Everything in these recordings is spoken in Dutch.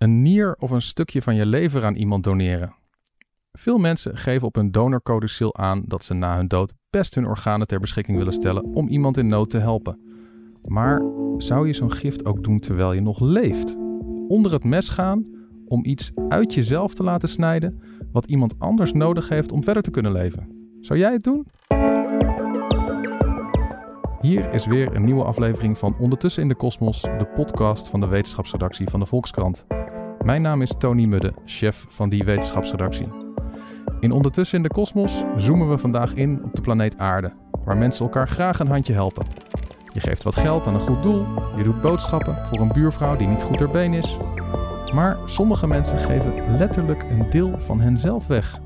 Een nier of een stukje van je lever aan iemand doneren. Veel mensen geven op hun donorcodicil aan dat ze na hun dood best hun organen ter beschikking willen stellen om iemand in nood te helpen. Maar zou je zo'n gift ook doen terwijl je nog leeft? Onder het mes gaan om iets uit jezelf te laten snijden wat iemand anders nodig heeft om verder te kunnen leven. Zou jij het doen? Hier is weer een nieuwe aflevering van Ondertussen in de Kosmos, de podcast van de wetenschapsredactie van de Volkskrant. Mijn naam is Tony Mudde, chef van die wetenschapsredactie. In Ondertussen in de Kosmos zoomen we vandaag in op de planeet Aarde, waar mensen elkaar graag een handje helpen. Je geeft wat geld aan een goed doel, je doet boodschappen voor een buurvrouw die niet goed ter been is. Maar sommige mensen geven letterlijk een deel van henzelf weg.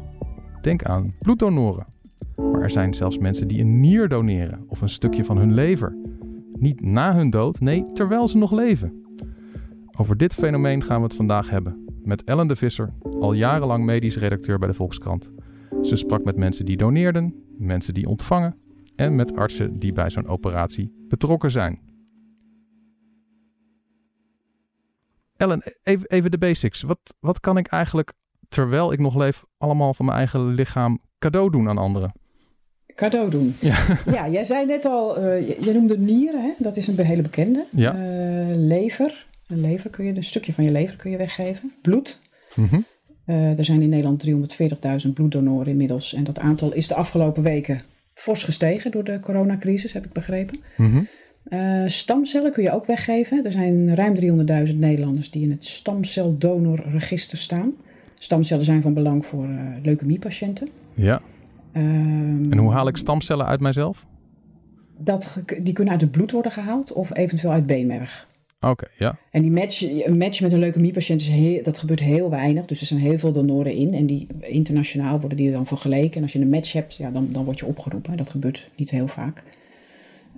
Denk aan bloeddonoren. Maar er zijn zelfs mensen die een nier doneren of een stukje van hun lever. Niet na hun dood, nee, terwijl ze nog leven. Over dit fenomeen gaan we het vandaag hebben met Ellen de Visser, al jarenlang medisch redacteur bij de Volkskrant. Ze sprak met mensen die doneerden, mensen die ontvangen en met artsen die bij zo'n operatie betrokken zijn. Ellen, even, de basics. Wat, wat kan ik eigenlijk, terwijl ik nog leef, allemaal van mijn eigen lichaam cadeau doen aan anderen? Cadeau doen. Ja, ja jij zei net al, uh, je, noemde nieren, hè? dat is een hele bekende. Ja. Uh, lever, een lever kun je, een stukje van je lever kun je weggeven. Bloed. Mm uh, er zijn in Nederland 340.000 bloeddonoren inmiddels. En dat aantal is de afgelopen weken fors gestegen door de coronacrisis, heb ik begrepen. Mm stamcellen kun je ook weggeven. Er zijn ruim 300.000 Nederlanders die in het stamceldonorregister staan. Stamcellen zijn van belang voor leukemiepatiënten. Ja. Um, en hoe haal ik stamcellen uit mijzelf? Dat, die kunnen uit het bloed worden gehaald of eventueel uit beenmerg. Oké, okay, ja. En die match, een match met een leukemiepatiënt, is heel, dat gebeurt heel weinig. Dus er zijn heel veel donoren in. En die, internationaal worden die dan vergeleken. En als je een match hebt, ja, dan, dan word je opgeroepen. Dat gebeurt niet heel vaak.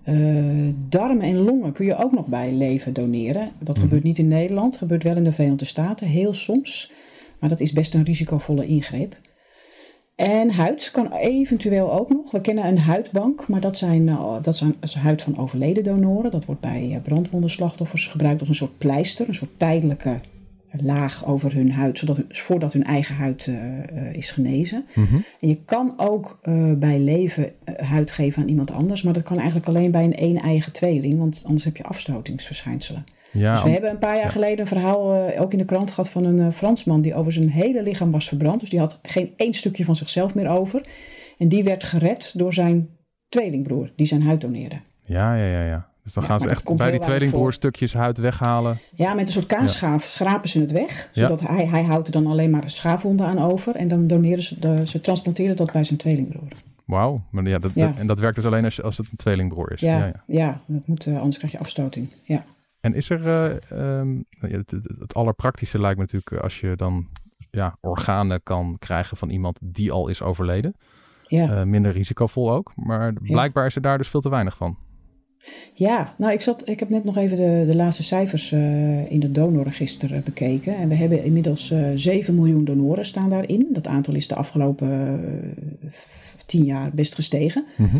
Uh, darmen en longen kun je ook nog bij leven doneren. Dat gebeurt niet in Nederland, gebeurt wel in de Verenigde Staten, heel soms. Maar dat is best een risicovolle ingreep. En huid kan eventueel ook nog. We kennen een huidbank, maar dat, zijn, uh, dat, zijn, is huid van overleden donoren. Dat wordt bij uh, brandwondenslachtoffers gebruikt als een soort pleister, een soort tijdelijke laag over hun huid, zodat, voordat hun eigen huid uh, uh, is genezen. Mm -hmm. En je kan ook uh, bij leven huid geven aan iemand anders, maar dat kan eigenlijk alleen bij een een-eigen tweeling, want anders heb je afstotingsverschijnselen. Ja, dus we hebben een paar jaar ja. geleden een verhaal ook in de krant gehad van een Fransman die over zijn hele lichaam was verbrand. Dus die had geen één stukje van zichzelf meer over. En die werd gered door zijn tweelingbroer, die zijn huid doneerde. Ja, ja, ja, ja. Dus dan Ja, gaan ze echt bij die tweelingbroer stukjes huid weghalen. Ja, met een soort kaasschaaf schrapen ze het weg. Ja. Zodat hij, hij houdt er dan alleen maar schaafwonden aan over. En dan doneren ze, de, ze transporteren dat bij zijn tweelingbroer. Wauw. Maar ja, dat, en dat werkt dus alleen als, als het een tweelingbroer is. Ja, Ja, ja, ja. dat moet, eh, anders krijg je afstoting. Ja. En is er, eh, ehm, nou ja, het, het, allerpraktische lijkt me natuurlijk eh, als je dan ja, organen kan krijgen van iemand die al is overleden. Ja. Eh, minder risicovol ook. Maar blijkbaar is er daar dus veel te weinig van. ja, nou ik, zat, ik heb net nog even de, de laatste cijfers eh, in het donorregister bekeken. En we hebben inmiddels eh 7 miljoen donoren staan daarin. Dat aantal is de afgelopen eh, f- 10 jaar best gestegen. Mhm.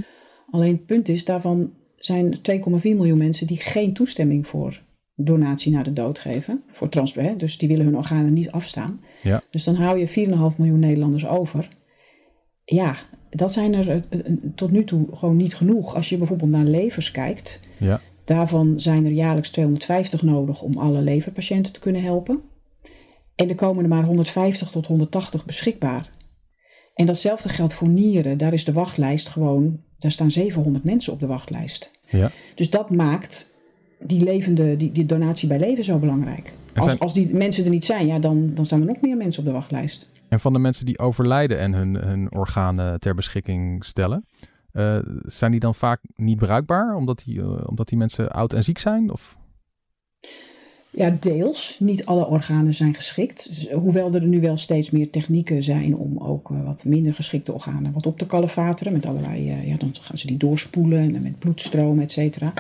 Alleen het punt is, daarvan zijn 2,4 miljoen mensen die geen toestemming voor donatie naar de dood geven. Voor transplant, dus die willen hun organen niet afstaan. Ja. Dus dan hou je 4,5 miljoen Nederlanders over. Ja, dat zijn er eh, eh, tot nu toe gewoon niet genoeg. Als je bijvoorbeeld naar levers kijkt, Ja. daarvan zijn er jaarlijks 250 nodig om alle leverpatiënten te kunnen helpen. En er komen er maar 150 tot 180 beschikbaar. En datzelfde geldt voor nieren. Daar is de wachtlijst gewoon, daar staan 700 mensen op de wachtlijst. Ja. Dus dat maakt die, levende, die, die donatie bij leven zo belangrijk. Als, zijn- als die mensen er niet zijn, ja, dan, dan staan er nog meer mensen op de wachtlijst. En van de mensen die overlijden en hun, hun organen ter beschikking stellen, eh, zijn die dan vaak niet bruikbaar omdat die, eh, omdat die mensen oud en ziek zijn? Of? Ja, deels. Niet alle organen zijn geschikt. Dus, eh, hoewel er nu wel steeds meer technieken zijn om ook eh, wat minder geschikte organen wat op te kalefateren. Met allerlei, eh, ja, dan gaan ze die doorspoelen en met bloedstroom, et cetera.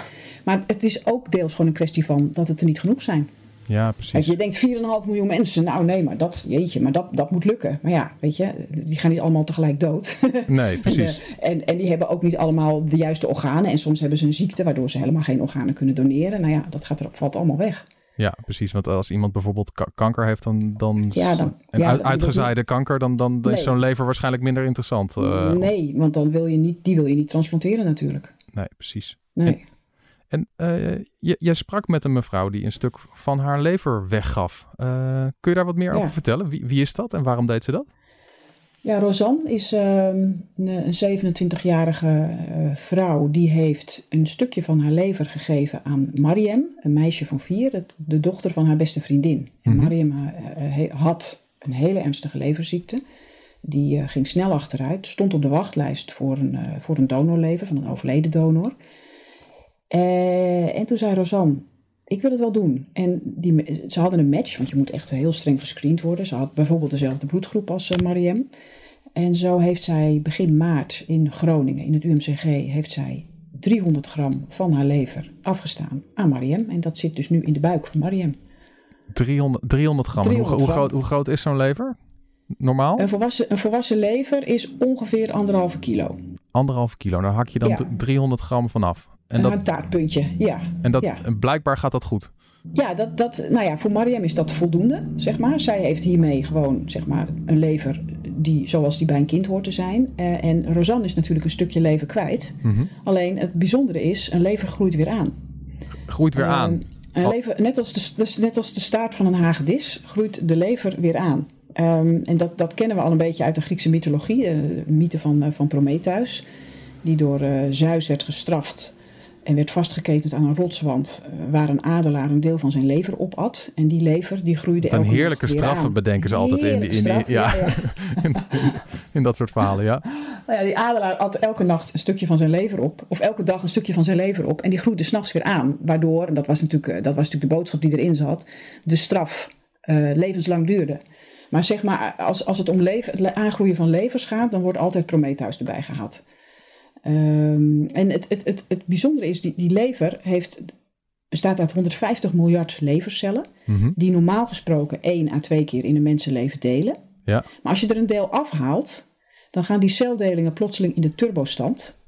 Maar het is ook deels gewoon een kwestie van dat het er niet genoeg zijn. Ja, Kijk, precies. je denkt 4,5 miljoen mensen. Nou nee, maar dat, jeetje, maar dat, dat moet lukken. Maar ja, weet je, die gaan niet allemaal tegelijk dood. Nee, precies. En, en, en die hebben ook niet allemaal de juiste organen. En soms hebben ze een ziekte waardoor ze helemaal geen organen kunnen doneren. Nou ja, dat gaat er, valt allemaal weg. Ja, precies. Want als iemand bijvoorbeeld ka- kanker heeft, dan, dan, Ja, dan- ja, uit- uitgezaaide kanker, dan, dan is zo'n lever waarschijnlijk minder interessant. eh, nee, want dan wil je niet, die wil je niet transplanteren natuurlijk. Nee, precies. Nee. En eh, jij sprak met een mevrouw die een stuk van haar lever weggaf. Eh, kun je daar wat meer Ja. over vertellen? Wie, wie is dat en waarom deed ze dat? Ja, Rosanne is ehm, een een 27-jarige eh, vrouw. Die heeft een stukje van haar lever gegeven aan Mariem, een meisje van vier, het- de dochter van haar beste vriendin. He- had een hele ernstige leverziekte. Die ging snel achteruit, stond op de wachtlijst voor een, voor een donorlever van een overleden donor. En toen zei Rosanne, ik wil het wel doen. En die, ze hadden een match, want je moet echt heel streng gescreend worden. Ze had bijvoorbeeld dezelfde bloedgroep als Mariem. En zo heeft zij begin maart in Groningen, in het UMCG, heeft zij 300 gram van haar lever afgestaan aan Mariem. En dat zit dus nu in de buik van Mariem. 300, 300 gram. En hoe, 300 hoe, gram. groot, hoe groot is zo'n lever? Normaal? Een volwassen, een volwassen lever is ongeveer anderhalve kilo. Anderhalf kilo. Daar hak je dan Ja. d- 300 gram vanaf. En, En dat, een taartpuntje, ja. en, dat, ja. blijkbaar gaat dat goed. Ja, dat, dat, nou ja, voor Mariam is dat voldoende, zeg maar. Zij heeft hiermee gewoon, zeg maar, een lever die, zoals die bij een kind hoort te zijn. Eh, en Rosanne is natuurlijk een stukje lever kwijt. Mhm. Alleen het bijzondere is, een lever groeit weer aan. Groeit weer Ehm, aan. Een lever, net, als de, dus net als de staart van een hagedis groeit de lever weer aan. Ehm, en dat, dat kennen we al een beetje uit de Griekse mythologie, eh, de mythe van, eh, van Prometheus, die door eh, Zeus werd gestraft en werd vastgeketend aan een rotswand, eh, waar een adelaar een deel van zijn lever opat. En die lever die groeide elke heerlijke straffen aan. bedenken ze altijd in, die- in, in, ja, ja. in dat soort verhalen, ja. Nou ja, die adelaar at elke nacht een stukje van zijn lever op. Of elke dag een stukje van zijn lever op. En die groeide s'nachts weer aan. Waardoor, en dat was, natuurlijk, eh, dat was natuurlijk de boodschap die erin zat, de straf eh, levenslang duurde. Maar zeg maar, als, als het om lever, het aangroeien van levers gaat, dan wordt altijd Prometheus erbij gehaald. Ehm, en het, het, het, het bijzondere is, die, die lever heeft, bestaat uit 150 miljard levercellen. Mhm. Die normaal gesproken één à twee keer in een mensenleven delen. Ja. Maar als je er een deel afhaalt, dan gaan die celdelingen plotseling in de turbostand.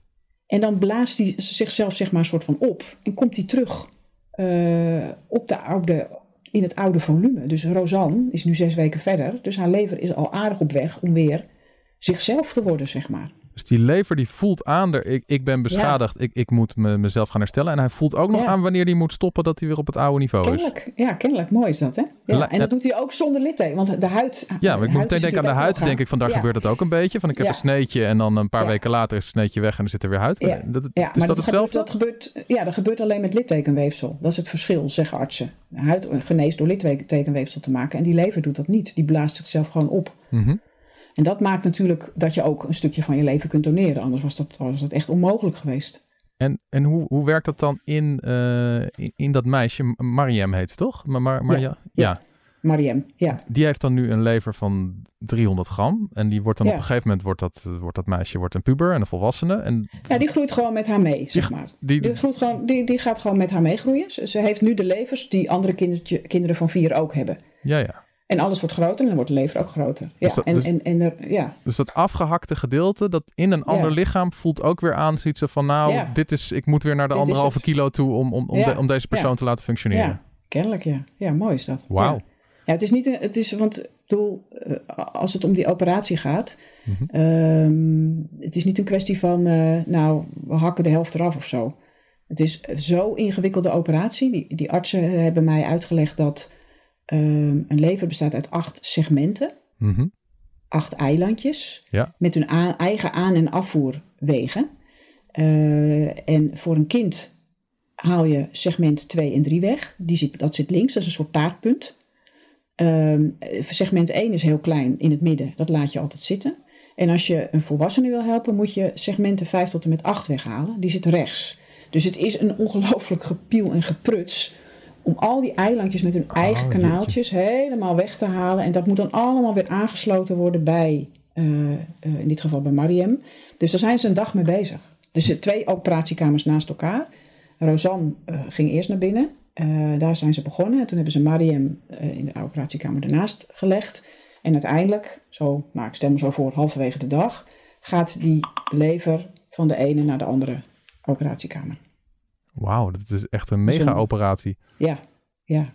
En dan blaast die zichzelf zeg maar een soort van op. En komt die terug eh, op de oude, in het oude volume. Dus Rosanne is nu zes weken verder. Dus haar lever is al aardig op weg om weer zichzelf te worden, zeg maar. Dus die lever die voelt aan, er, ik, ik ben beschadigd, ik, ik moet me, mezelf gaan herstellen. En hij voelt ook nog Ja. aan wanneer hij moet stoppen, dat hij weer op het oude niveau is. Kennelijk, ja, kennelijk mooi is dat, hè? Ja, La- en dat doet hij ook zonder litteken, want de huid... Ja, maar ik moet meteen denken aan de huid. denk ik van daar gebeurt het ook een beetje. Van ik heb een sneetje en dan een paar weken later is het sneetje weg en er zit er weer huid. Ja. Dat, is maar dat dat hetzelfde? Gebeurt, dat gebeurt, ja, dat gebeurt alleen met littekenweefsel. Dat is het verschil, zeggen artsen. De huid geneest door littekenweefsel te maken en die lever doet dat niet. Die blaast zichzelf gewoon op. Mhm. En dat maakt natuurlijk dat je ook een stukje van je lever kunt doneren. Anders was dat, was dat echt onmogelijk geweest. En, en hoe, hoe werkt dat dan in, eh, in, in dat meisje? Mariam heet het toch? Maar, maar, ja. ja. Mariem, ja. Die heeft dan nu een lever van 300 gram. En die wordt dan Ja. op een gegeven moment, wordt dat, wordt dat meisje wordt een puber en een volwassene. En Ja, die groeit gewoon met haar mee, zeg maar. die, Die, groeit gewoon, die, die gaat gewoon met haar meegroeien. Ze, ze heeft nu de levers die andere kindertje, kinderen van vier ook hebben. ja, ja. En alles wordt groter en dan wordt de lever ook groter. Ja, Dus dat- en, dus- en, en er, ja. Dus dat afgehakte gedeelte, dat in een ander Ja. lichaam voelt ook weer aan zoiets van, nou, Ja. dit is, ik moet weer naar de Dit anderhalve het. kilo toe om, om, om, Ja. de- om deze persoon te laten functioneren. Ja, kennelijk ja. Ja, mooi is dat. Wauw. Ja. Het is niet, het is, want bedoel, eh, als het om die operatie gaat, Mhm. ehm, het is niet een kwestie van, eh, nou, we hakken de helft eraf of zo. Het is zo'n ingewikkelde operatie. Die, die artsen hebben mij uitgelegd dat ehm, een lever bestaat uit acht segmenten, Mhm. acht eilandjes, Ja. met hun eigen aan- en afvoerwegen. Eh, en voor een kind haal je segment 2 en 3 weg. Die zit, dat zit links, dat is een soort taartpunt. Ehm, segment 1 is heel klein in het midden, dat laat je altijd zitten. En als je een volwassene wil helpen, moet je segmenten 5 tot en met 8 weghalen. Die zitten rechts. Dus het is een ongelooflijk gepiel en gepruts om al die eilandjes met hun eigen Oh, jeetje. kanaaltjes helemaal weg te halen. En dat moet dan allemaal weer aangesloten worden bij, eh, eh, in dit geval bij Mariem. Dus daar zijn ze een dag mee bezig. Dus twee operatiekamers naast elkaar. Rosanne eh, ging eerst naar binnen. Daar zijn ze begonnen. En toen hebben ze Mariem in de operatiekamer ernaast gelegd. En uiteindelijk, zo, nou, ik stel me zo voor, halverwege de dag, gaat die lever van de ene naar de andere operatiekamer. Wauw, dat is echt een mega-operatie. Ja, ja.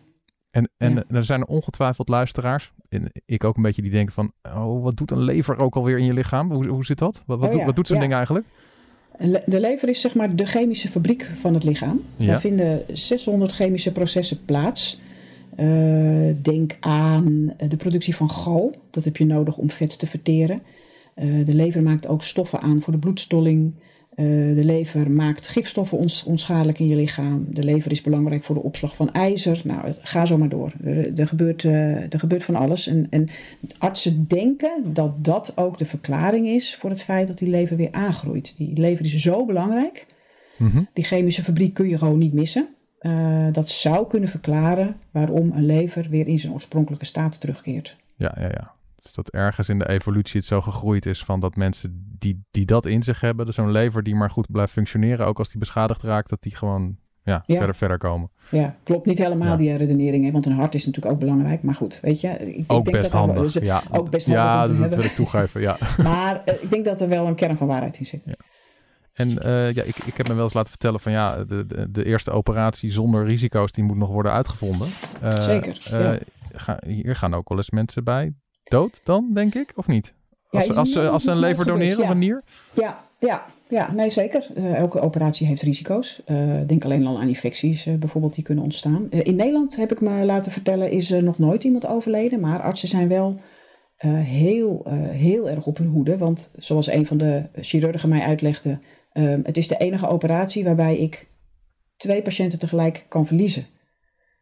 En, en er zijn ongetwijfeld luisteraars, en ik ook een beetje, die denken van, oh, wat doet een lever ook alweer in je lichaam? Hoe, hoe zit dat? Wat, wat, Oh doet, ja, wat doet zo'n ja. ding eigenlijk? De lever is zeg maar de chemische fabriek van het lichaam. Daar vinden 600 chemische processen plaats. Eh, denk aan de productie van gal. Dat heb je nodig om vet te verteren. Eh, de lever maakt ook stoffen aan voor de bloedstolling. Eh, de lever maakt gifstoffen ons, onschadelijk in je lichaam. De lever is belangrijk voor de opslag van ijzer. Nou, ga zo maar door. Er, er, gebeurt, eh, er gebeurt van alles. En, en artsen denken dat dat ook de verklaring is voor het feit dat die lever weer aangroeit. Die lever is zo belangrijk. Mhm. Die chemische fabriek kun je gewoon niet missen. Eh, dat zou kunnen verklaren waarom een lever weer in zijn oorspronkelijke staat terugkeert. Ja, ja, ja. Dus dat ergens in de evolutie het zo gegroeid is van dat mensen die, die dat in zich hebben, dus zo'n lever die maar goed blijft functioneren, ook als die beschadigd raakt, dat die gewoon ja, Ja. verder verder komen. Ja, klopt niet helemaal Ja. die redenering, hè, want een hart is natuurlijk ook belangrijk. Maar goed, weet je. Ik, ik Ook denk best dat handig. dus- ja, ook best handig ja dat, hebben. wil ik toegeven. Ja. Maar eh, ik denk dat er wel een kern van waarheid in zit. En eh, ja, ik, ik heb me wel eens laten vertellen van ja, de, de, de eerste operatie zonder risico's, die moet nog worden uitgevonden. Eh, Zeker, ja. ga- hier gaan ook wel eens mensen bij dood dan, denk ik, of niet? Als, als, ze, als ze een lever doneren of ja. een nier? Ja, ja, ja, nee zeker. Eh, elke operatie heeft risico's. Eh, denk alleen al aan infecties eh, bijvoorbeeld die kunnen ontstaan. In Nederland heb ik me laten vertellen is er nog nooit iemand overleden. Maar artsen zijn wel heel, heel erg op hun hoede. Want zoals een van de chirurgen mij uitlegde, het is de enige operatie waarbij ik twee patiënten tegelijk kan verliezen.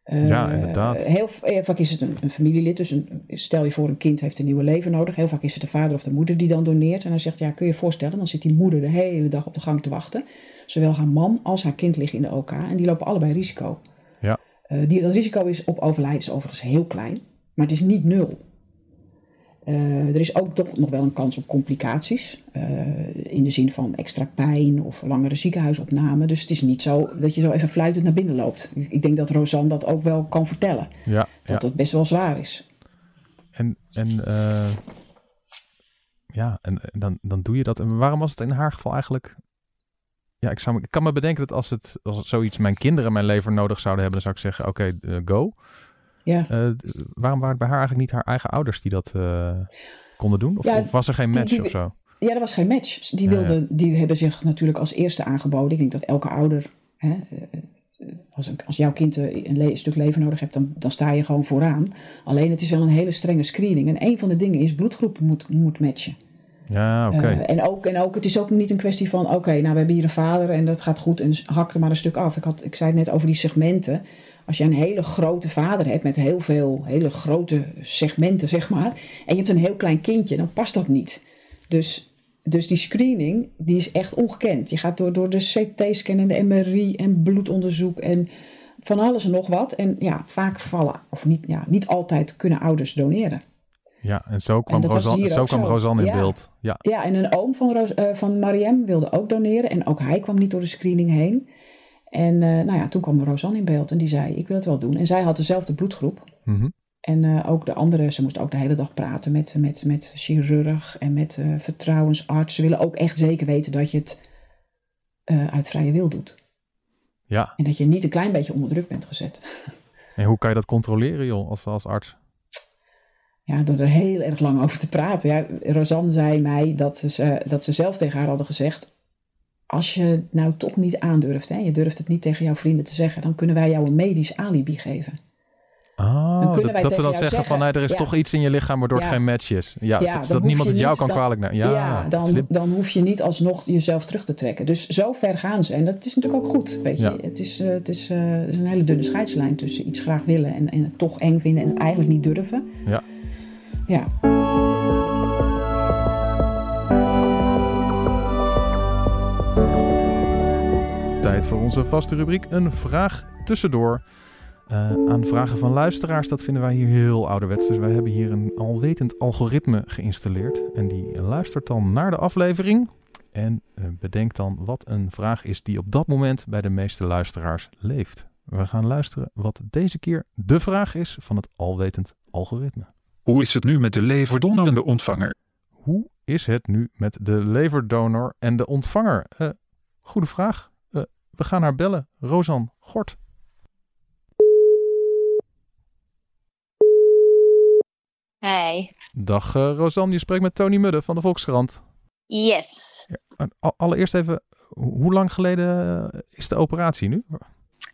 Eh, Ja, inderdaad. Heel vaak is het een, een familielid. Dus een, stel je voor, een kind heeft een nieuwe leven nodig. Heel vaak is het de vader of de moeder die dan doneert. En dan zegt, ja, kun je je voorstellen, dan zit die moeder de hele dag op de gang te wachten. Zowel haar man als haar kind liggen in de OK. En die lopen allebei risico. Ja. Eh, die, dat risico is op overlijden is overigens heel klein. Maar het is niet nul. Eh, er is ook toch nog wel een kans op complicaties. eh, in de zin van extra pijn of langere ziekenhuisopname. Dus het is niet zo dat je zo even fluitend naar binnen loopt. Ik, denk dat Rosanne dat ook wel kan vertellen. Ja, ja. Dat het best wel zwaar is. En, en, eh, ja, en, dan, dan doe je dat. En waarom was het in haar geval eigenlijk... Ja, ik, zou, me- ik kan me bedenken dat als het, als het zoiets mijn kinderen mijn lever nodig zouden hebben, dan zou ik zeggen, oké, go. Ja. Eh, waarom waren het bij haar eigenlijk niet haar eigen ouders die dat eh, konden doen? Of, Ja, of was er geen match die- of zo? Ja, er was geen match. Die, Ja, wilden, die hebben zich natuurlijk als eerste aangeboden. Ik denk dat elke ouder, hè, eh, als, een- als jouw kind een, le- een stuk leven nodig hebt, dan, dan sta je gewoon vooraan. Alleen het is wel een hele strenge screening. En een van de dingen is bloedgroep moet, moet matchen. Ja, oké. En, ook, en ook, het is ook niet een kwestie van, oké, nou we hebben hier een vader en dat gaat goed en hak er maar een stuk af. Ik, had, ik zei het net over die segmenten. Als je een hele grote vader hebt met heel veel hele grote segmenten, zeg maar, en je hebt een heel klein kindje, dan past dat niet. Dus, dus die screening, die is echt ongekend. Je gaat door, door de CT-scan en de MRI en bloedonderzoek en van alles en nog wat. En ja, vaak vallen, of niet, ja, niet altijd kunnen ouders doneren. ja, en zo kwam, was Rosanne, zo kwam zo. Rosanne in Ja. beeld. Ja, Ja, en een oom van, Roos, eh, van Mariem wilde ook doneren. En ook hij kwam niet door de screening heen. En eh, nou ja, toen kwam Rosanne in beeld en die zei, ik wil het wel doen. En zij had dezelfde bloedgroep. Mhm. En eh, ook de andere, ze moest ook de hele dag praten met, met, met chirurg en met eh, vertrouwensarts. Ze willen ook echt zeker weten dat je het uit vrije wil doet. ja. En dat je niet een klein beetje onder druk bent gezet. En hoe kan je dat controleren, joh, als, als arts? Ja, door er heel erg lang over te praten. Ja, Rosanne zei mij dat ze, dat ze zelf tegen haar hadden gezegd... als je nou toch niet aandurft, hè, je durft het niet tegen jouw vrienden te zeggen... dan kunnen wij jou een medisch alibi geven. Kunnen dat, dat ze dan zeggen, van, nee, er is ja. toch iets in je lichaam waardoor het Ja. geen match is. Ja, Ja, dat, niemand het jou niet kan dan- kwalijk nemen. Ja, dan, dan hoef je niet alsnog jezelf terug te trekken. Dus zo ver gaan ze. En dat is natuurlijk ook goed. Weet je. Het, is, eh, het is, eh, er is een hele dunne scheidslijn tussen iets graag willen... en, en het toch eng vinden en het eigenlijk niet durven. Ja. Ja. Tijd voor onze vaste rubriek Een Vraag Tussendoor. Eh, aan vragen van luisteraars, dat vinden wij hier heel ouderwets. Dus wij hebben hier een alwetend algoritme geïnstalleerd. En die luistert dan naar de aflevering. En eh, bedenkt dan wat een vraag is die op dat moment bij de meeste luisteraars leeft. We gaan luisteren wat deze keer de vraag is van het alwetend algoritme. Hoe is het nu met de leverdonor en de ontvanger? Hoe is het nu met de leverdonor en de ontvanger? Eh, goede vraag. Eh, we gaan haar bellen. Rosan Gort. Hey. Dag uh, Rosanne, je spreekt met Tony Mudde van de Volkskrant. Yes. Ja, allereerst even, hoe lang geleden is de operatie nu?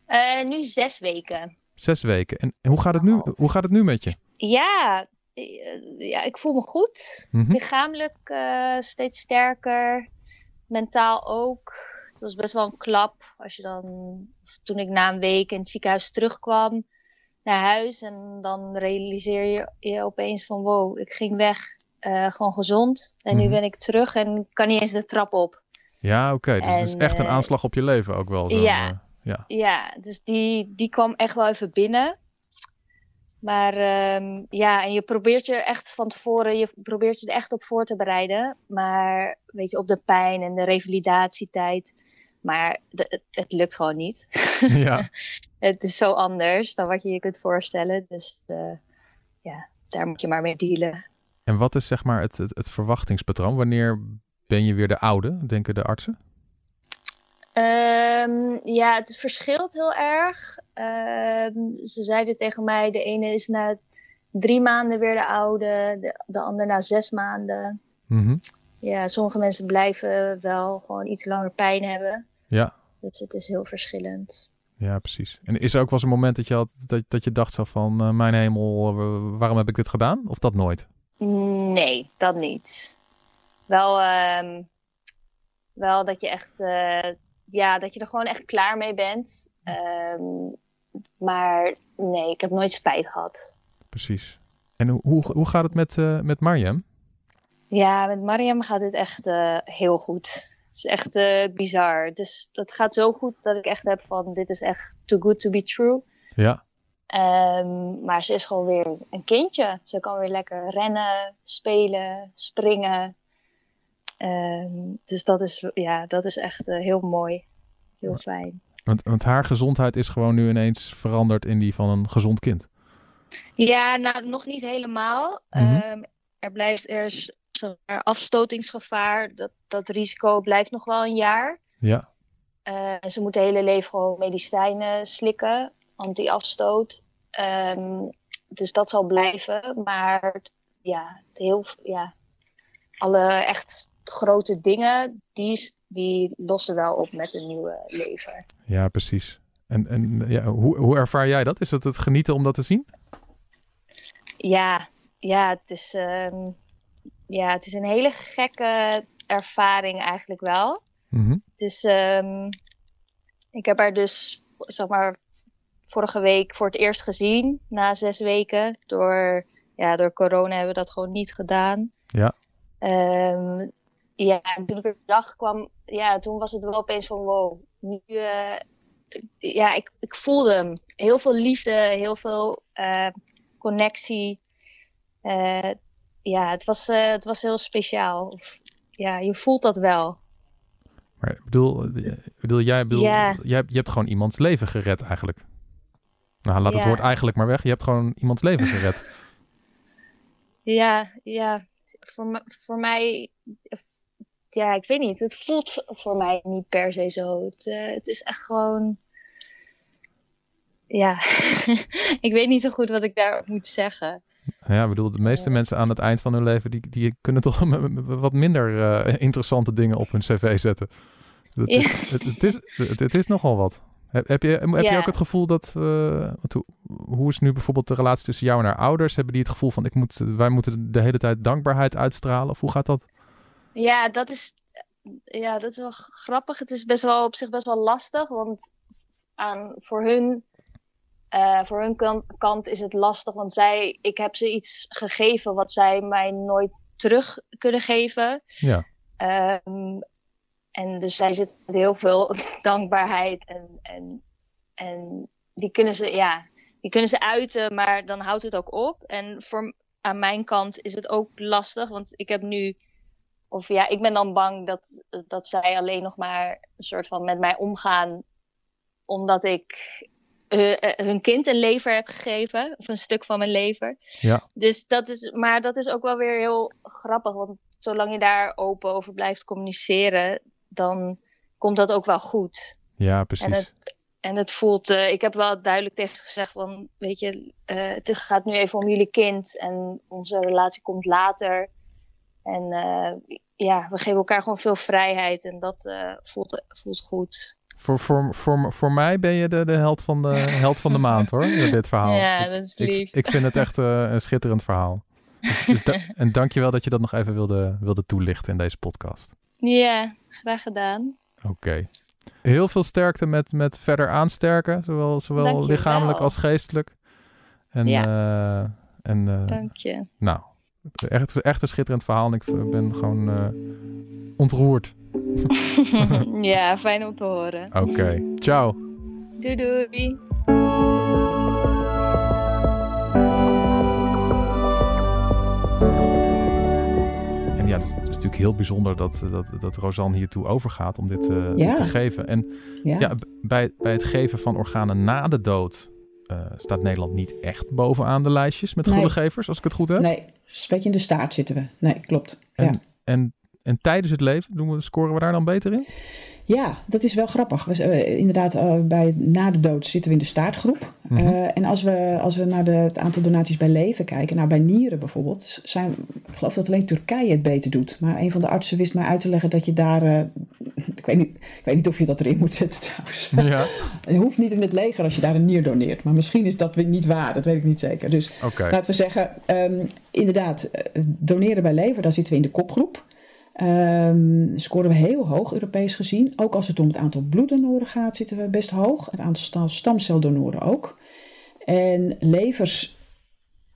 Uh, nu zes weken. Zes weken. En hoe gaat het nu, hoe gaat het nu met je? Ja, ja ik voel me goed. Mm -hmm. Lichamelijk uh, steeds sterker. Mentaal ook. Het was best wel een klap. Als je dan, toen ik na een week in het ziekenhuis terugkwam naar huis. En dan realiseer je, je opeens van wow, ik ging weg. Uh, gewoon gezond. En mm nu ben ik terug en kan niet eens de trap op. Ja, oké. Okay. Dus en, het is echt een uh, aanslag op je leven ook wel. Zo, ja, uh, ja. ja, dus die, die kwam echt wel even binnen. Maar um, ja, en je probeert je echt van tevoren, je probeert je er echt op voor te bereiden. Maar weet je, op de pijn en de revalidatietijd. Maar de, het, lukt gewoon niet. Ja. het is zo anders dan wat je je kunt voorstellen. Dus uh, ja, daar moet je maar mee dealen. En wat is zeg maar het, het, het verwachtingspatroon? Wanneer ben je weer de oude, denken de artsen? Um, ja, het verschilt heel erg. Um, ze zeiden tegen mij, de ene is na drie maanden weer de oude, de, de ander na zes maanden. Mm -hmm. Ja, sommige mensen blijven wel gewoon iets langer pijn hebben. Ja. Dus het is heel verschillend. Ja, precies. En is er ook wel eens een moment dat je, had, dat, dat je dacht zo van, uh, mijn hemel, uh, waarom heb ik dit gedaan? Of dat nooit? Nee, dat niet. Wel, um, wel dat je echt, uh, ja, dat je er gewoon echt klaar mee bent. Um, maar nee, ik heb nooit spijt gehad. Precies. En hoe, hoe, hoe gaat het met, met Mariam? Ja, met Mariam gaat het echt uh, heel goed. Het is echt uh, bizar. Dus dat gaat zo goed dat ik echt heb van dit is echt too good to be true. Ja. Um, maar ze is gewoon weer een kindje. Ze kan weer lekker rennen, spelen, springen. Um, dus dat is, ja, dat is echt uh, heel mooi. Heel fijn. Want, want haar gezondheid is gewoon nu ineens veranderd in die van een gezond kind. Ja, nou nog niet helemaal. Mm -hmm. um, er blijft er is afstotingsgevaar. Dat, dat risico blijft nog wel een jaar. Ja. Uh, ze moet het hele leven gewoon medicijnen slikken, anti-afstoot. Um, dus dat zal blijven. Maar ja, heel, ja, alle echt grote dingen, die, die lossen wel op met een nieuwe lever. Ja, precies. En, en ja, hoe, hoe ervaar jij dat? Is het het genieten om dat te zien? Ja, ja het is, um, ja, het is een hele gekke ervaring eigenlijk wel. Mm -hmm. Um, ik heb haar dus, zeg maar, vorige week voor het eerst gezien, na zes weken. Door, ja, door corona hebben we dat gewoon niet gedaan. Ja. Um, ja, toen ik er dag kwam, ja, toen was het wel opeens van wow. Nu, uh, ja, ik, ik voelde hem. Heel veel liefde, heel veel uh, connectie. Uh, ja, het was, het was heel speciaal. Ja, je voelt dat wel. Maar ik bedoel, bedoel, jij, bedoel ja. jij, je hebt gewoon iemands leven gered eigenlijk. Nou, laat het woord eigenlijk maar weg. Je hebt gewoon iemands leven gered. ja, ja. Voor, voor mij ja, ik weet niet. Het voelt voor mij niet per se zo. Het, uh, het is echt gewoon. Ja, ik weet niet zo goed wat ik daarop moet zeggen. Ja, ik bedoel, de meeste mensen aan het eind van hun leven, die, die kunnen toch wat minder uh, interessante dingen op hun cv zetten. Het is, ja. het, het, is, het, het, is nogal wat. Heb, heb, je, heb ja. je ook het gevoel dat, uh, hoe, hoe is nu bijvoorbeeld de relatie tussen jou en haar ouders? Hebben die het gevoel van, ik moet, wij moeten de hele tijd dankbaarheid uitstralen? Of hoe gaat dat? Ja, dat is, ja, dat is wel grappig. Het is best wel op zich best wel lastig, want aan, voor hun, uh, voor hun kant, is het lastig, want zij, ik heb ze iets gegeven wat zij mij nooit terug kunnen geven. Ja. Um, en dus zij zitten met heel veel dankbaarheid en, en, en die kunnen ze, ja, die kunnen ze uiten, maar dan houdt het ook op. En voor, aan mijn kant is het ook lastig, want ik heb nu of ja, ik ben dan bang dat, dat zij alleen nog maar een soort van met mij omgaan. Omdat ik uh, hun kind een lever heb gegeven. Of een stuk van mijn lever. Ja. Dus dat is, maar dat is ook wel weer heel grappig. Want zolang je daar open over blijft communiceren, dan komt dat ook wel goed. Ja, precies. En het, en het voelt, uh, ik heb wel duidelijk tegen ze gezegd van, weet je, uh, het gaat nu even om jullie kind en onze relatie komt later. En ja, we geven elkaar gewoon veel vrijheid en dat voelt, voelt goed. Voor, voor, voor, voor mij ben je de, de held, van de, held van de maand hoor, dit verhaal. Ja, dat is lief. Ik, ik vind het echt een schitterend verhaal. Dus, dus da en dankjewel dat je dat nog even wilde, wilde toelichten in deze podcast. Ja, graag gedaan. Oké. Okay. Heel veel sterkte met, met verder aansterken, zowel, zowel lichamelijk als geestelijk. En, ja. Uh, en, uh, Dank je. Nou, echt, echt een schitterend verhaal en ik ben gewoon ontroerd. ja, fijn om te horen. Oké, okay. ciao. Doei doei. ja, het is, het is, natuurlijk heel bijzonder dat, dat, dat Rosanne hiertoe overgaat om dit, uh, ja. dit te geven. En ja. ja, bij, bij het geven van organen na de dood uh, staat Nederland niet echt bovenaan de lijstjes met Nee. goede gevers, als ik het goed heb. Nee, een beetje in de staart zitten we. Nee, klopt. En, ja. en, en tijdens het leven, doen we, scoren we daar dan beter in? Ja, dat is wel grappig. We, uh, inderdaad, uh, bij na de dood zitten we in de staartgroep. Mhm. Uh, en als we, als we naar de, het aantal donaties bij leven kijken, nou bij nieren bijvoorbeeld, zijn, ik geloof dat alleen Turkije het beter doet. Maar een van de artsen wist mij uit te leggen dat je daar, ik, weet niet, ik weet niet of je dat erin moet zetten trouwens. Ja. je hoeft niet in het leger als je daar een nier doneert. Maar misschien is dat niet waar, dat weet ik niet zeker. Dus okay. laten we zeggen, um, inderdaad, doneren bij leven, daar zitten we in de kopgroep. Um, scoren we heel hoog Europees gezien. Ook als het om het aantal bloeddonoren gaat, zitten we best hoog. Het aantal stamceldonoren ook. En levers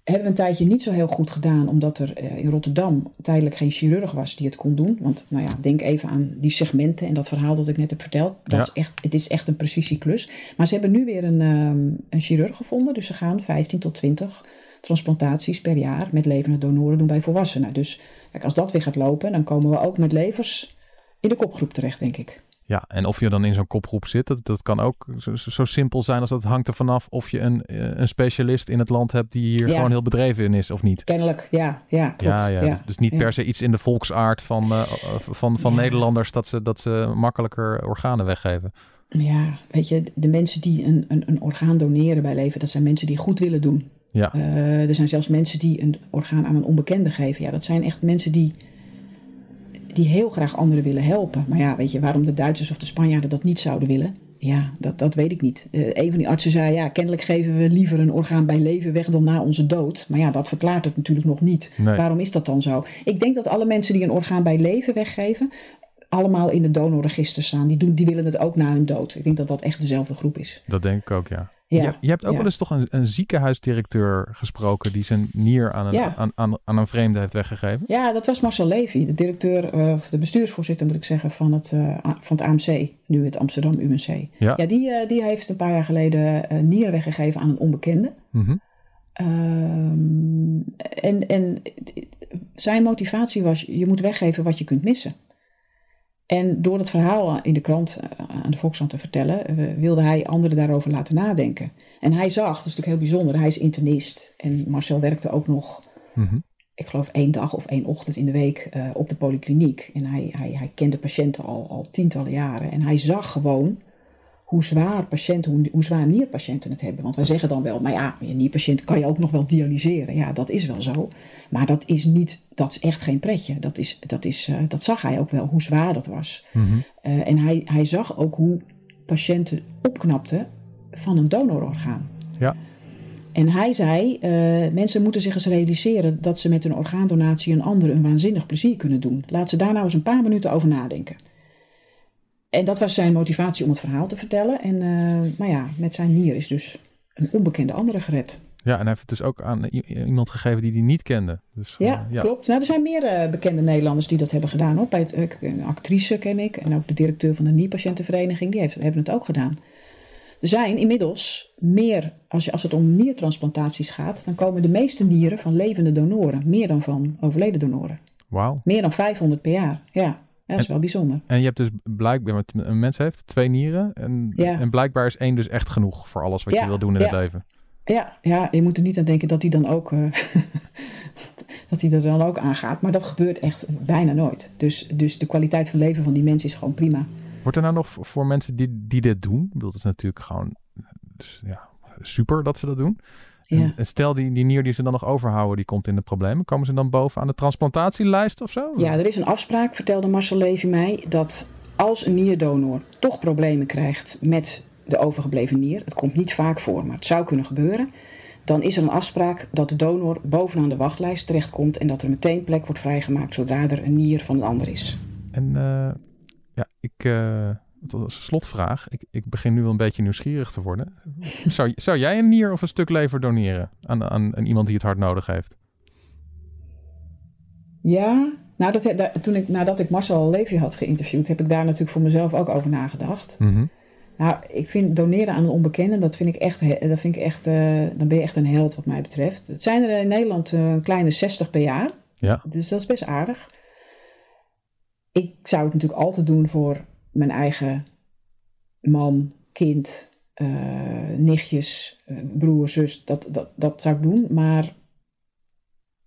hebben we een tijdje niet zo heel goed gedaan, omdat er uh, in Rotterdam tijdelijk geen chirurg was die het kon doen. Want nou ja, denk even aan die segmenten en dat verhaal dat ik net heb verteld. Dat Ja. is echt, het is echt een precisieklus. Maar ze hebben nu weer een, um, een chirurg gevonden. Dus ze gaan 15 tot 20 transplantaties per jaar met levende donoren doen bij volwassenen. Dus kijk, als dat weer gaat lopen, dan komen we ook met levers in de kopgroep terecht, denk ik. Ja, en of je dan in zo'n kopgroep zit, dat, dat kan ook zo, zo, simpel zijn als dat hangt er vanaf of je een, een specialist in het land hebt die hier Ja. gewoon heel bedreven in is of niet. Kennelijk, ja, ja, klopt. ja, ja, Dus, dus niet per se iets in de volksaard van, uh, van, van. Nederlanders dat ze, dat ze makkelijker organen weggeven. Ja, weet je, de mensen die een, een, een orgaan doneren bij leven, dat zijn mensen die goed willen doen. Ja. Uh, er zijn zelfs mensen die een orgaan aan een onbekende geven. Ja, dat zijn echt mensen die, die heel graag anderen willen helpen. Maar ja, weet je, waarom de Duitsers of de Spanjaarden dat niet zouden willen? Ja, dat, dat weet ik niet. Uh, een van die artsen zei, ja, kennelijk geven we liever een orgaan bij leven weg dan na onze dood. Maar ja, dat verklaart het natuurlijk nog niet. Nee. Waarom is dat dan zo? Ik denk dat alle mensen die een orgaan bij leven weggeven, allemaal in het donorregister staan. Die, doen, die willen het ook na hun dood. Ik denk dat dat echt dezelfde groep is. Dat denk ik ook, ja. Ja, je, je, hebt ook ja. wel eens toch een, een ziekenhuisdirecteur gesproken die zijn nier aan een, Ja. aan, aan, aan een vreemde heeft weggegeven. Ja, dat was Marcel Levy, de directeur, uh, of de bestuursvoorzitter moet ik zeggen, van het, uh, van het AMC, nu het Amsterdam UMC. Ja. ja die, uh, die heeft een paar jaar geleden uh, nieren weggegeven aan een onbekende. Mm -hmm. en, en zijn motivatie was, je moet weggeven wat je kunt missen. En door het verhaal in de krant uh, aan de Volkskrant te vertellen, uh, wilde hij anderen daarover laten nadenken. En hij zag, dat is natuurlijk heel bijzonder, hij is internist. En Marcel werkte ook nog, mm -hmm. ik geloof één dag of één ochtend in de week uh, op de polykliniek. En hij, hij, hij kende patiënten al, al tientallen jaren. En hij zag gewoon hoe zwaar patiënten, hoe, hoe zwaar nierpatiënten het hebben. Want wij zeggen dan wel, maar ja, een nierpatiënt kan je ook nog wel dialyseren. Ja, dat is wel zo. Maar dat is niet, dat is echt geen pretje. Dat, is, dat, is, uh, dat zag hij ook wel, hoe zwaar dat was. Mm -hmm. uh, en hij, hij zag ook hoe patiënten opknapten van een donororgaan. Ja. En hij zei, uh, mensen moeten zich eens realiseren dat ze met een orgaandonatie een ander een waanzinnig plezier kunnen doen. Laat ze daar nou eens een paar minuten over nadenken. En dat was zijn motivatie om het verhaal te vertellen. En uh, maar ja, met zijn nier is dus een onbekende andere gered. Ja, en hij heeft het dus ook aan iemand gegeven die hij niet kende. Dus, ja, uh, ja, klopt. Nou, er zijn meer uh, bekende Nederlanders die dat hebben gedaan. Hoor. Bij het, een actrice ken ik en ook de directeur van de nierpatiëntenvereniging, die heeft, hebben het ook gedaan. Er zijn inmiddels meer, als, je, als het om niertransplantaties gaat, dan komen de meeste nieren van levende donoren, meer dan van overleden donoren. Wauw. Meer dan 500 per jaar, ja. Dat is en, wel bijzonder. En je hebt dus blijkbaar, een mens heeft twee nieren. En, ja. en blijkbaar is één dus echt genoeg voor alles wat ja, je wil doen in ja. het leven. Ja, ja, je moet er niet aan denken dat hij dan ook, uh, dat hij er dan ook aangaat. Maar dat gebeurt echt bijna nooit. Dus, dus de kwaliteit van leven van die mensen is gewoon prima. Wordt er nou nog voor mensen die, die dit doen? Ik bedoel, het is natuurlijk gewoon dus, ja, super dat ze dat doen. Ja. En, en stel die, die nier die ze dan nog overhouden, die komt in de problemen. Komen ze dan boven aan de transplantatielijst of zo? Ja, er is een afspraak, vertelde Marcel Levy mij, dat als een nierdonor toch problemen krijgt met de overgebleven nier, het komt niet vaak voor, maar het zou kunnen gebeuren, dan is er een afspraak dat de donor bovenaan de wachtlijst terechtkomt en dat er meteen plek wordt vrijgemaakt zodra er een nier van een ander is. En eh, ja, ik, eh, was een slotvraag. Ik, ik begin nu wel een beetje nieuwsgierig te worden. zou, zou jij een nier of een stuk lever doneren aan, aan, aan iemand die het hard nodig heeft? Ja, nou, dat, toen ik, nadat ik Marcel Levy had geïnterviewd, heb ik daar natuurlijk voor mezelf ook over nagedacht. Mhm. Nou, ik vind doneren aan een onbekende, dat vind ik echt, dat vind ik echt eh, dan ben je echt een held wat mij betreft. Het zijn er in Nederland eh, een kleine 60 per jaar. Ja. Dus dat is best aardig. Ik zou het natuurlijk altijd doen voor mijn eigen man, kind, eh, nichtjes, eh, broer, zus. Dat, dat, dat zou ik doen. Maar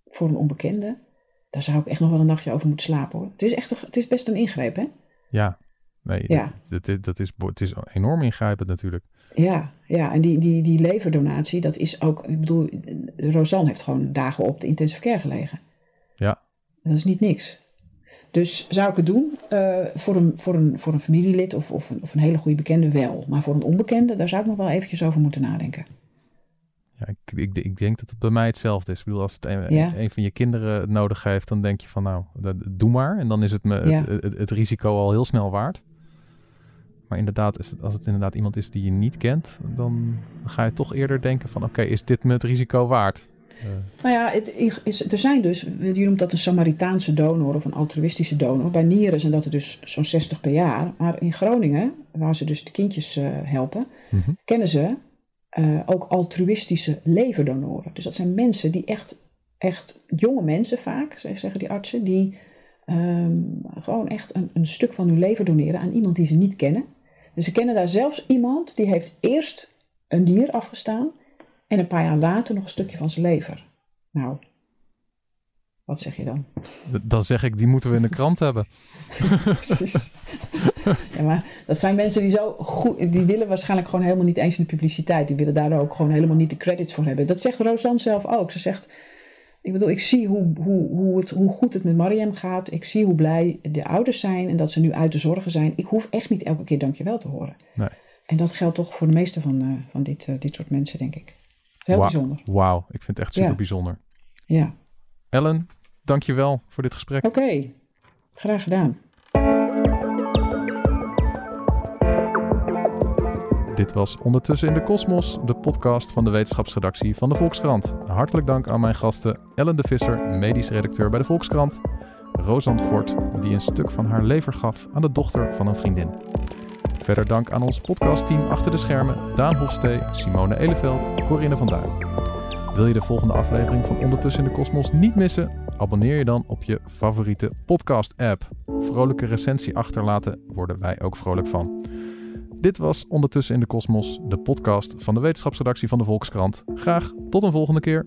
voor een onbekende, daar zou ik echt nog wel een nachtje over moeten slapen hoor. Het is, echt, een- het is best een ingreep, hè? Ja. Nee, Ja. Dat, dat, is- dat is, het is enorm ingrijpend natuurlijk. Ja, ja, en die, die, die leverdonatie, dat is ook, ik bedoel, Rosanne heeft gewoon dagen op de intensive care gelegen. Ja. Dat is niet niks. Dus zou ik het doen eh, voor, een, voor, een, voor een familielid of, of, een, of een hele goede bekende wel. Maar voor een onbekende, daar zou ik nog wel eventjes over moeten nadenken. Ja, ik, ik, ik denk dat het bij mij hetzelfde is. Ik bedoel, als het een, Ja. een van je kinderen het nodig heeft, dan denk je van nou, dat- doe maar. En dan is het me Ja. het, het, het risico al heel snel waard. Maar inderdaad, is het- als het inderdaad iemand is die je niet kent, dan ga je toch eerder denken van oké, is dit me het risico waard? Nou ja, het is, er zijn dus, je noemt dat een Samaritaanse donor of een altruïstische donor. Bij nieren zijn dat er dus zo'n 60 per jaar. Maar in Groningen, waar ze dus de kindjes eh, helpen, mhm. kennen ze eh, ook altruïstische leverdonoren. Dus dat zijn mensen die echt, echt jonge mensen vaak, zeg- zeggen die artsen, die ehm, gewoon echt een, een stuk van hun lever doneren aan iemand die ze niet kennen. Dus ze kennen daar zelfs iemand die heeft eerst een dier afgestaan en een paar jaar later nog een stukje van zijn lever. Nou, wat zeg je dan? Dan zeg ik, die moeten we in de krant hebben. Precies. ja, maar dat zijn mensen die zo goed, die willen waarschijnlijk gewoon helemaal niet eens in de publiciteit. Die willen daar ook gewoon helemaal niet de credits voor hebben. Dat zegt Rosanne zelf ook. Ze zegt, ik bedoel, ik zie hoe, hoe, hoe, het, hoe goed het met Mariam gaat. Ik zie hoe blij de ouders zijn en dat ze nu uit de zorgen zijn. Ik hoef echt niet elke keer dankjewel te horen. Nee. En dat geldt toch voor de meeste van, eh, van dit, eh, dit soort mensen, denk ik. Heel bijzonder. Wauw, ik vind het echt super Ja. bijzonder. Ja. Ellen, dankjewel voor dit gesprek. Oké, graag gedaan. Dit was Ondertussen in de Kosmos, de podcast van de wetenschapsredactie van de Volkskrant. Hartelijk dank aan mijn gasten Ellen de Visser, medisch redacteur bij de Volkskrant. Rosan Fort, die een stuk van haar lever gaf aan de dochter van een vriendin. Verder dank aan ons podcastteam achter de schermen, Daan Hofstee, Simone Eleveld, Corinne van Duin. Wil je de volgende aflevering van Ondertussen in de Kosmos niet missen? Abonneer je dan op je favoriete podcast-app. Vrolijke recensie achterlaten, worden wij ook vrolijk van. Dit was Ondertussen in de Kosmos, de podcast van de wetenschapsredactie van de Volkskrant. Graag tot een volgende keer.